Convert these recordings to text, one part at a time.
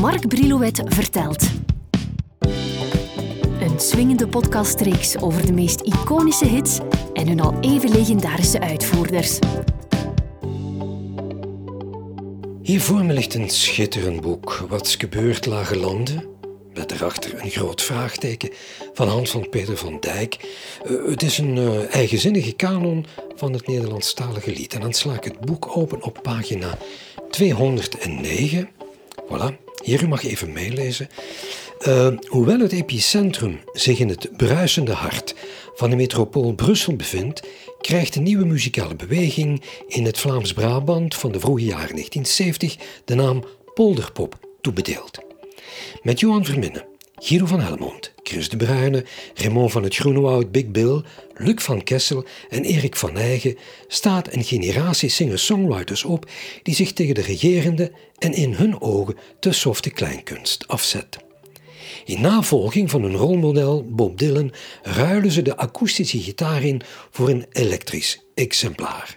Mark Brilouet vertelt. Een swingende podcastreeks over de meest iconische hits en hun al even legendarische uitvoerders. Hier voor me ligt een schitterend boek. Wat is gebeurd, lage landen? Met daarachter een groot vraagteken van hand van Peter van Dijk. Uh, het is een uh, eigenzinnige kanon van het Nederlandstalige lied. En dan sla ik het boek open op pagina 209. Voilà, hier u mag even meelezen. Uh, hoewel het epicentrum zich in het bruisende hart van de metropool Brussel bevindt, krijgt de nieuwe muzikale beweging in het Vlaams-Brabant van de vroege jaren 1970 de naam polderpop toebedeeld. Met Johan Verminnen, Guido van Helmond, Chris de Bruyne, Raymond van het Groenewoud, Big Bill, Luc van Kessel en Erik van Eygen staat een generatie singer-songwriters op die zich tegen de regerende en in hun ogen te softe kleinkunst afzet. In navolging van hun rolmodel Bob Dylan ruilen ze de akoestische gitaar in voor een elektrisch exemplaar.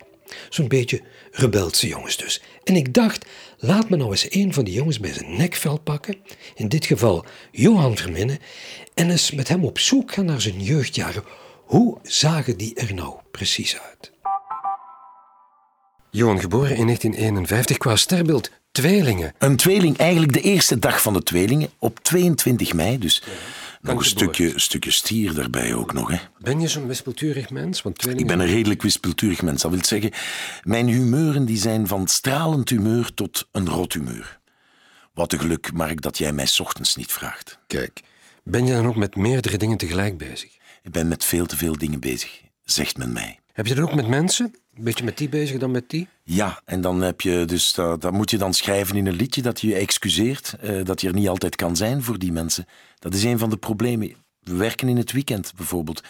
Zo'n beetje rebelse jongens dus. En ik dacht, laat me nou eens een van die jongens bij zijn nekvel pakken, in dit geval Johan Verminnen, en eens met hem op zoek gaan naar zijn jeugdjaren. Hoe zagen die er nou precies uit? Johan, geboren in 1951 qua sterbeeld tweelingen. Een tweeling, eigenlijk de eerste dag van de tweelingen, op 22 mei. Dus nog een stukje, stukje stier daarbij ook nog. Hè. Ben je zo'n wispelturig mens? Want tweelingen... Ik ben een redelijk wispelturig mens. Dat wil zeggen, mijn humeuren die zijn van stralend humeur tot een rot humeur. Wat een geluk, Mark, dat jij mij ochtends niet vraagt. Kijk, ben je dan ook met meerdere dingen tegelijk bezig? Ik ben met veel te veel dingen bezig, zegt men mij. Heb je dat ook met mensen? Een beetje met die bezig dan met die? Ja, en dan heb je dus, dat, dat moet je dan schrijven in een liedje dat je je excuseert, uh, dat je er niet altijd kan zijn voor die mensen. Dat is een van de problemen. We werken in het weekend bijvoorbeeld.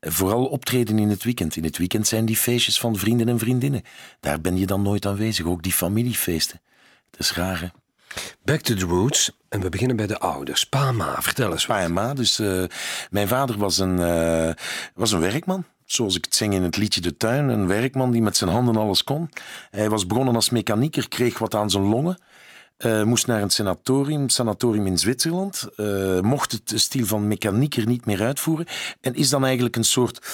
Eh, vooral optreden in het weekend. In het weekend zijn die feestjes van vrienden en vriendinnen. Daar ben je dan nooit aanwezig. Ook die familiefeesten. Het is raar? Back to the roots. En we beginnen bij de ouders. Pa ma, vertel eens. Pa en ma. Dus uh, mijn vader was een, uh, was een werkman zoals ik het zing in het liedje De Tuin, een werkman die met zijn handen alles kon. Hij was begonnen als mechanieker, kreeg wat aan zijn longen. Uh, moest naar een sanatorium, sanatorium in Zwitserland. Mocht het stiel van mechanieker niet meer uitvoeren. En is dan eigenlijk een soort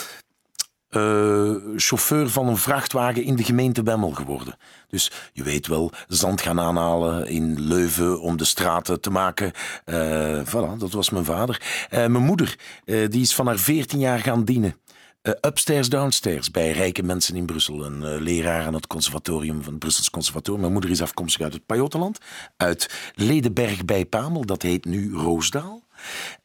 uh, chauffeur van een vrachtwagen in de gemeente Wemmel geworden. Dus je weet wel, zand gaan aanhalen in Leuven om de straten te maken. Uh, voilà, dat was mijn vader. Uh, mijn moeder, die is van haar veertien jaar gaan dienen. Upstairs, downstairs bij rijke mensen in Brussel. Een leraar aan het conservatorium van het Brussels Conservatorium. Mijn moeder is afkomstig uit het Pajottenland. Uit Ledenberg bij Pamel, dat heet nu Roosdaal.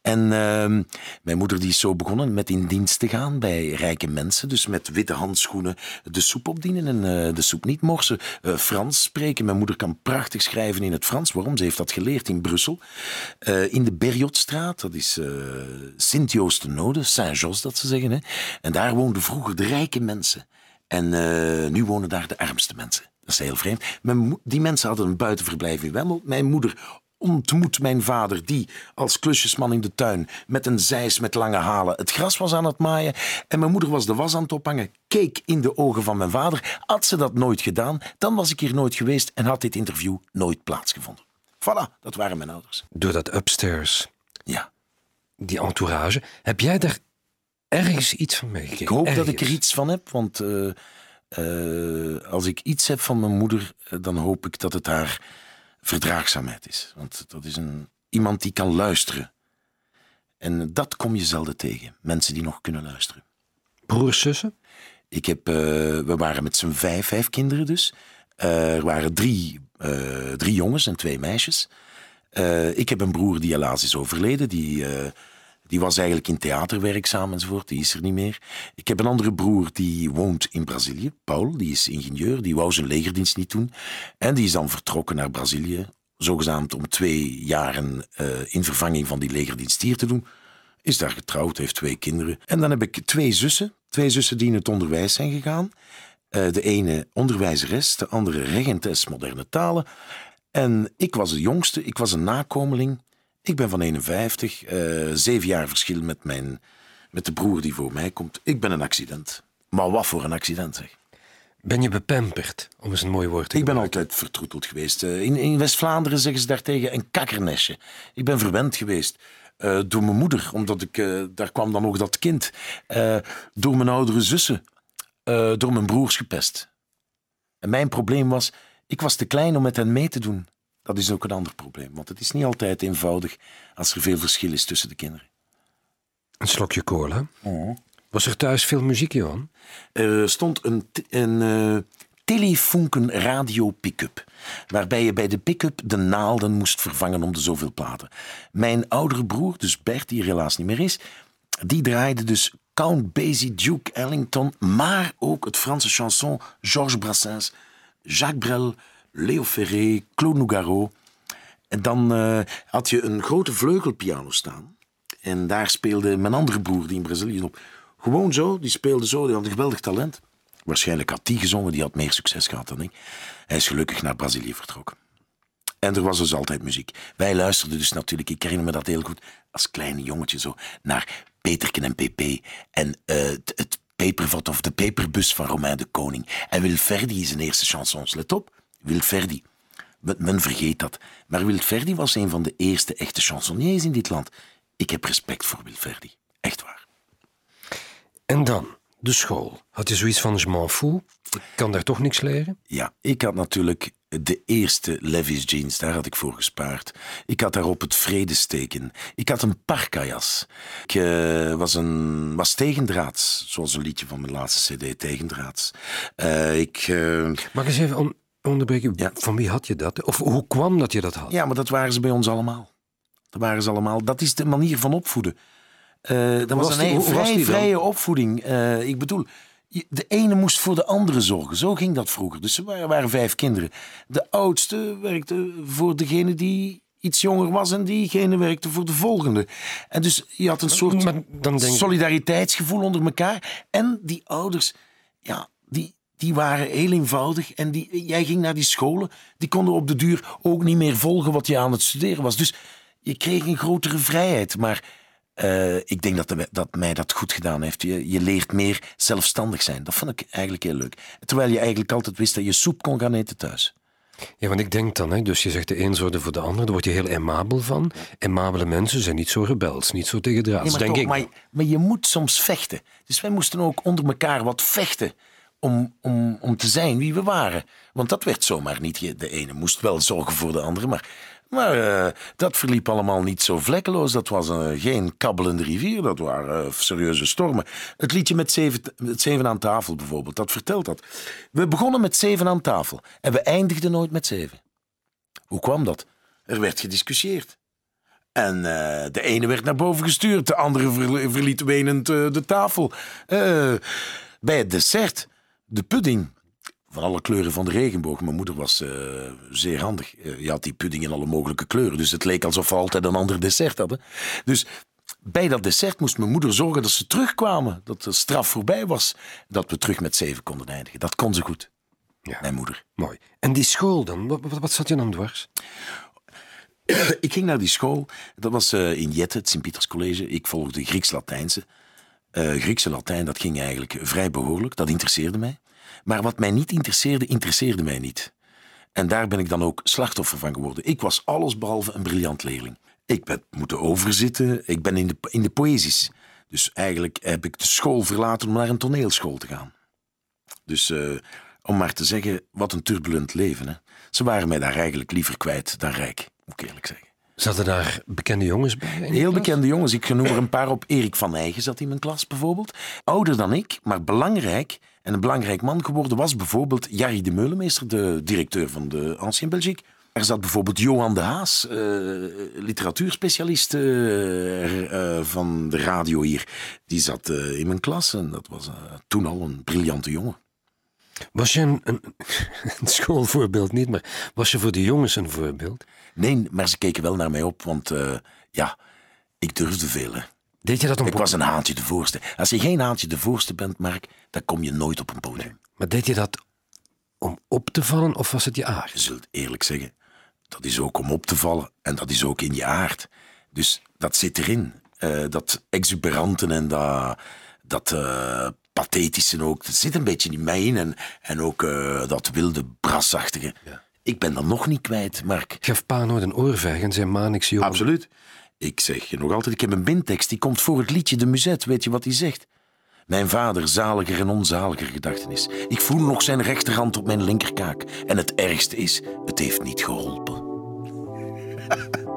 En uh, mijn moeder die is zo begonnen met in dienst te gaan bij rijke mensen. Dus met witte handschoenen de soep opdienen en uh, de soep niet morsen. Uh, Frans spreken. Mijn moeder kan prachtig schrijven in het Frans. Waarom? Ze heeft dat geleerd in Brussel. Uh, in de Berjotstraat, dat is Sint-Joost-de-Node, Saint-Jos dat ze zeggen. Hè? En daar woonden vroeger de rijke mensen. En nu wonen daar de armste mensen. Dat is heel vreemd. die mensen hadden een buitenverblijf in. Mijn moeder ontmoet mijn vader, die als klusjesman in de tuin met een zeis met lange halen het gras was aan het maaien. En mijn moeder was de was aan het ophangen, keek in de ogen van mijn vader. Had ze dat nooit gedaan, dan was ik hier nooit geweest en had dit interview nooit plaatsgevonden. Voilà, dat waren mijn ouders. Door dat upstairs. Ja. Die entourage. Heb jij daar ergens iets van meegekregen? Ik hoop dat ik er iets van heb, want uh, uh, als ik iets heb van mijn moeder, uh, dan hoop ik dat het haar verdraagzaamheid is. Want dat is een, iemand die kan luisteren. En dat kom je zelden tegen. Mensen die nog kunnen luisteren. Broers, zussen? Ik heb, uh, we waren met z'n vijf, vijf kinderen dus. Uh, er waren drie, uh, drie jongens en twee meisjes. ik heb een broer die helaas is overleden. Die, die was eigenlijk in theater werkzaam enzovoort. Die is er niet meer. Ik heb een andere broer die woont in Brazilië. Paul, die is ingenieur. Die wou zijn legerdienst niet doen. En die is dan vertrokken naar Brazilië. Zogenaamd om twee jaren uh, in vervanging van die legerdienst hier te doen. Is daar getrouwd, heeft twee kinderen. En dan heb ik twee zussen. Twee zussen die in het onderwijs zijn gegaan. Uh, de ene onderwijzeres, de andere regentes moderne talen. En ik was de jongste, ik was een nakomeling. Ik ben van 51, uh, eh, zeven jaar verschil met, mijn, met de broer die voor mij komt. Ik ben een accident. Maar wat voor een accident zeg. Ben je bepamperd, om eens een mooi woord te Ik ben altijd vertroeteld geweest. Eh, In, in West-Vlaanderen zeggen ze daartegen een kakkernestje. Ik ben verwend geweest. eh, door mijn moeder, omdat ik, daar kwam dan ook dat kind. Door mijn oudere zussen. door mijn broers gepest. En mijn probleem was, ik was te klein om met hen mee te doen. Dat is ook een ander probleem, want het is niet altijd eenvoudig als er veel verschil is tussen de kinderen. Een slokje cola. Was er thuis veel muziek, Johan? Er stond een, een eh, Telefunken radio pick-up. Waarbij je bij de pick-up de naalden moest vervangen om de zoveel platen. Mijn oudere broer, dus Bert, die er helaas niet meer is, die draaide dus Count Basie, Duke Ellington, maar ook het Franse chanson Georges Brassens, Jacques Brel, Léo Ferré, Claude Nougaro. En dan eh, had je een grote vleugelpiano staan. En daar speelde mijn andere broer, die in Brazilië op. Gewoon zo, die speelde zo, die had een geweldig talent. Waarschijnlijk had die gezongen, die had meer succes gehad dan ik. Hij is gelukkig naar Brazilië vertrokken. En er was dus altijd muziek. Wij luisterden dus natuurlijk, ik herinner me dat heel goed, als kleine jongetje zo, naar Peterken en PP. En eh, het, het of de peperbus van Romain de Koning. En Wilferdi zijn eerste chansons. Let op, Wilferdi. Men, men vergeet dat. Maar Wilferdi was een van de eerste echte chansonniers in dit land. Ik heb respect voor Wilferdi. Echt waar. En dan, de school. Had je zoiets van, je m'en fous, ik kan daar toch niks leren? Ja, ik had natuurlijk de eerste Levi's jeans, daar had ik voor gespaard. Ik had daarop het vredesteken. Ik had een parkajas. Ik eh, was, een, was tegendraads, zoals een liedje van mijn laatste cd, tegendraads. Eh, ik, eh, Mag ik eens even on- onderbreken? Ja. Van wie had je dat? Of hoe kwam dat je dat had? ja, maar dat waren ze bij ons allemaal. Dat waren ze allemaal. Dat is de manier van opvoeden. Eh, dat was, was een die- was vrij, vrije opvoeding. Eh, ik bedoel, de ene moest voor de andere zorgen. Zo ging dat vroeger. Dus er waren, waren vijf kinderen. De oudste werkte voor degene die iets jonger was en diegene werkte voor de volgende. En dus je had een soort Maar dan denk ik- solidariteitsgevoel onder elkaar. En die ouders, ja, die, waren heel eenvoudig. En die, jij ging naar die scholen, die konden op de duur ook niet meer volgen wat je aan het studeren was. Dus je kreeg een grotere vrijheid. Maar eh, ik denk dat, de- dat mij dat goed gedaan heeft. Je, je leert meer zelfstandig zijn. Dat vond ik eigenlijk heel leuk. Terwijl je eigenlijk altijd wist dat je soep kon gaan eten thuis. Ja, want ik denk dan, hè, dus je zegt de een zorgde voor de ander, daar word je heel aimabel van. Aimabele mensen zijn niet zo rebels, niet zo tegendraads, maar, denk toch, ik. maar, maar je moet soms vechten. Dus wij moesten ook onder elkaar wat vechten. Om, om, om te zijn wie we waren. Want dat werd zomaar niet. De ene moest wel zorgen voor de andere. Maar, maar eh, dat verliep allemaal niet zo vlekkeloos. Dat was eh, geen kabbelende rivier. Dat waren eh, serieuze stormen. Het liedje met zeven, met zeven aan tafel bijvoorbeeld. Dat vertelt dat. We begonnen met zeven aan tafel. En we eindigden nooit met zeven. Hoe kwam dat? Er werd gediscussieerd. En de ene werd naar boven gestuurd, de andere verl- verliet wenend de tafel. Bij het dessert, de pudding. Van alle kleuren van de regenboog. Mijn moeder was eh, zeer handig. Eh, je had die pudding in alle mogelijke kleuren. Dus het leek alsof we altijd een ander dessert hadden. Dus bij dat dessert moest mijn moeder zorgen dat ze terugkwamen. Dat de straf voorbij was. Dat we terug met zeven konden eindigen. Dat kon ze goed, Ja, mijn moeder. mooi. En die school dan, wat, wat, wat zat je dan dwars? Ik ging naar die school. Dat was eh, in Jette, het Sint-Pieters College. Ik volgde Grieks-Latijnse. Griekse Latijn, dat ging eigenlijk vrij behoorlijk. Dat interesseerde mij. Maar wat mij niet interesseerde, interesseerde mij niet. En daar ben ik dan ook slachtoffer van geworden. Ik was allesbehalve een briljant leerling. Ik ben moeten overzitten. Ik ben in de, in de poëzies. Dus eigenlijk heb ik de school verlaten om naar een toneelschool te gaan. Dus eh, om maar te zeggen, wat een turbulent leven. Hè. Ze waren mij daar eigenlijk liever kwijt dan rijk, moet ik eerlijk zeggen. Zaten daar bekende jongens bij? Heel klas? bekende jongens. Ik noem er een paar op. Erik van Eygen zat in mijn klas bijvoorbeeld. Ouder dan ik, maar belangrijk. En een belangrijk man geworden was bijvoorbeeld Jarry de Meulemeester, de directeur van de Ancien Belgique. Er zat bijvoorbeeld Johan de Haas, eh, literatuurspecialist eh, eh, van de radio hier. Die zat in mijn klas en dat was toen al een briljante jongen. Was je een, een, een schoolvoorbeeld niet, maar was je voor de jongens een voorbeeld? Nee, maar ze keken wel naar mij op, want ja, ik durfde veel. Hè. Deed je dat om Ik was een haantje de voorste. Als je geen haantje de voorste bent, Mark, dan kom je nooit op een podium. Maar deed je dat om op te vallen of was het je Je aard? zult eerlijk zeggen, dat is ook om op te vallen en dat is ook in je aard. Dus dat zit erin. Eh, dat exuberanten en dat, dat eh, pathetische ook. Dat zit een beetje in mij in. En, en ook eh, dat wilde, brasachtige. Ik ben dat nog niet kwijt, Mark. Gaf pa nooit een oorvijg en zijn ma niks jongen? Absoluut. Ik zeg je nog altijd, ik heb een bintekst. Die komt voor het liedje De Muzet. Weet je wat hij zegt? Mijn vader, zaliger en onzaliger gedachtenis. Ik voel nog zijn rechterhand op mijn linkerkaak. En het ergste is, het heeft niet geholpen.